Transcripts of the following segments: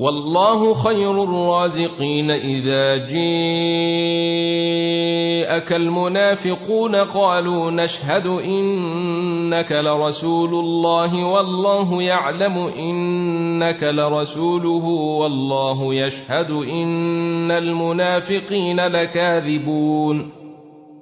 والله خير الرازقين إذا جاءك المنافقون قالوا نشهد إنك لرسول الله والله يعلم إنك لرسوله والله يشهد إن المنافقين لكاذبون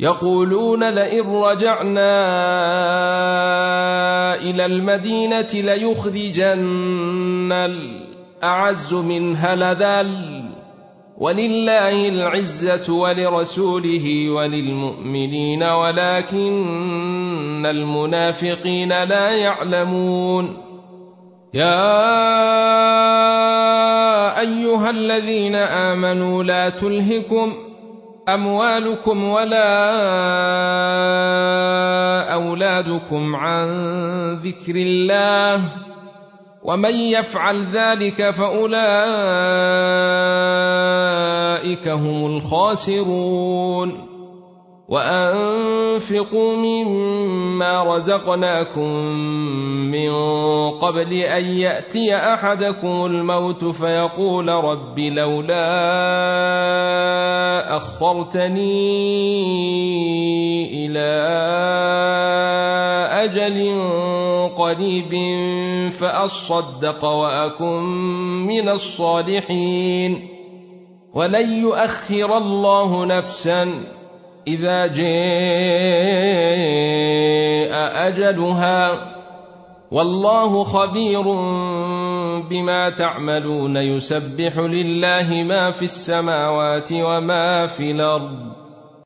يقولون لئن رجعنا إلى المدينة ليخرجن الأعز منها لذل ولله العزة ولرسوله وللمؤمنين ولكن المنافقين لا يعلمون يا أيها الذين آمنوا لا تلهكم أموالكم ولا أولادكم عن ذكر الله ومن يفعل ذلك فأولئك هم الخاسرون. وأنفقوا مما رزقناكم من قبل أن يأتي أحدكم الموت فيقول رب لولا أخرتني إلى أجل قريب فأصدق وأكن من الصالحين. ولن يؤخر الله نفسا إذا جاء أجلها. والله خبير بما تعملون يسبح لله ما في السماوات وما في الأرض.